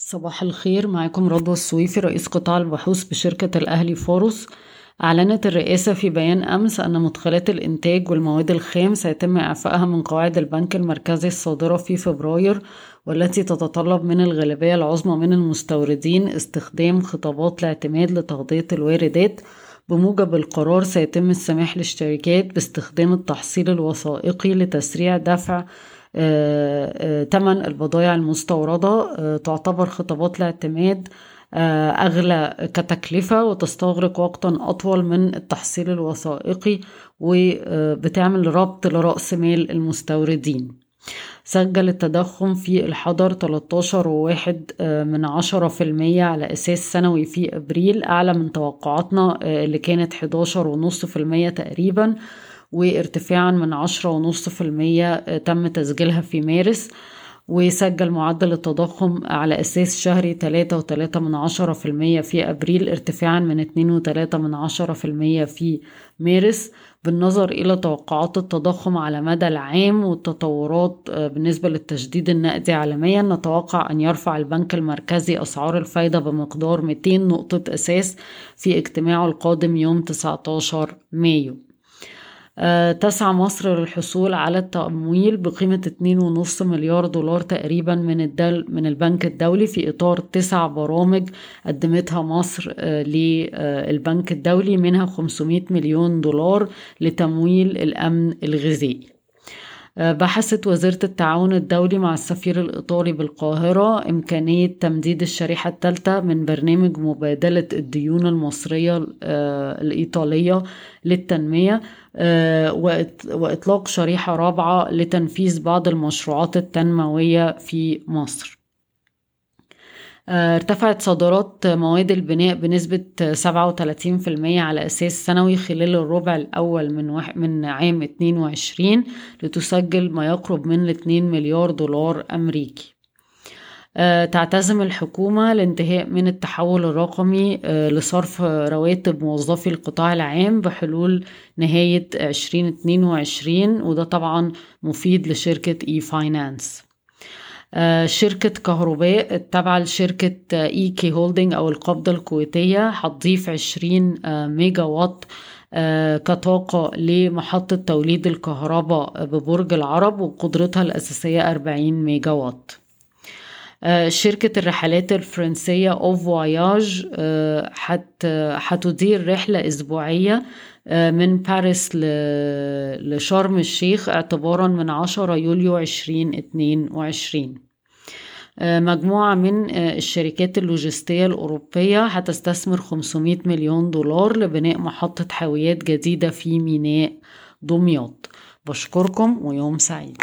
صباح الخير معاكم رضوى السويفي رئيس قطاع البحوث بشركة الأهلي فاروس. أعلنت الرئاسة في بيان أمس أن مدخلات الإنتاج والمواد الخام سيتم إعفائها من قواعد البنك المركزي الصادرة في فبراير والتي تتطلب من الغالبية العظمى من المستوردين استخدام خطابات الاعتماد لتغطية الواردات. بموجب القرار سيتم السماح للشركات باستخدام التحصيل الوثائقي لتسريع دفع تمن البضائع المستوردة تعتبر خطابات الاعتماد أغلى كتكلفة وتستغرق وقتا أطول من التحصيل الوثائقي وبتعمل ربط لرأس مال المستوردين. سجل التضخم في الحضر 13 وواحد من عشرة في المية على أساس سنوي في أبريل أعلى من توقعاتنا اللي كانت 11 ونص في المية تقريبا. وارتفاعا من عشرة ونص في المية تم تسجيلها في مارس وسجل معدل التضخم على أساس شهري تلاتة وتلاتة من عشرة في المية في أبريل ارتفاعا من اتنين وتلاتة من عشرة في المية في مارس. بالنظر إلى توقعات التضخم على مدى العام والتطورات بالنسبة للتشديد النقدي عالميا نتوقع أن يرفع البنك المركزي أسعار الفايدة بمقدار 200 نقطة أساس في اجتماعه القادم يوم 19 مايو. تسعى مصر للحصول على التمويل بقيمة 2.5 مليار دولار تقريبا من الدل من البنك الدولي في إطار تسع برامج قدمتها مصر للبنك الدولي منها 500 مليون دولار لتمويل الأمن الغذائي. بحثت وزارة التعاون الدولي مع السفير الإيطالي بالقاهرة إمكانية تمديد الشريحة الثالثة من برنامج مبادلة الديون المصرية الإيطالية للتنمية وإطلاق شريحة رابعة لتنفيذ بعض المشروعات التنموية في مصر. ارتفعت صادرات مواد البناء بنسبة 37% على أساس سنوي خلال الربع الأول من, وح... من عام 22 لتسجل ما يقرب من 2 مليار دولار أمريكي. تعتزم الحكومة الانتهاء من التحول الرقمي لصرف رواتب موظفي القطاع العام بحلول نهاية 2022 وده طبعا مفيد لشركة e-finance شركة كهرباء التابعة لشركة EK Holding أو القابضة الكويتية هتضيف 20 ميجا وات كطاقة لمحطة توليد الكهرباء ببرج العرب وقدرتها الأساسية 40 ميجا وات شركة الرحلات الفرنسية Ovoyages هتدير رحلة أسبوعية من باريس لشرم الشيخ اعتبارا من 10 يوليو 2022 مجموعة من الشركات اللوجستية الأوروبية هتستثمر 500 مليون دولار لبناء محطة حاويات جديدة في ميناء دمياط. بشكركم ويوم سعيد.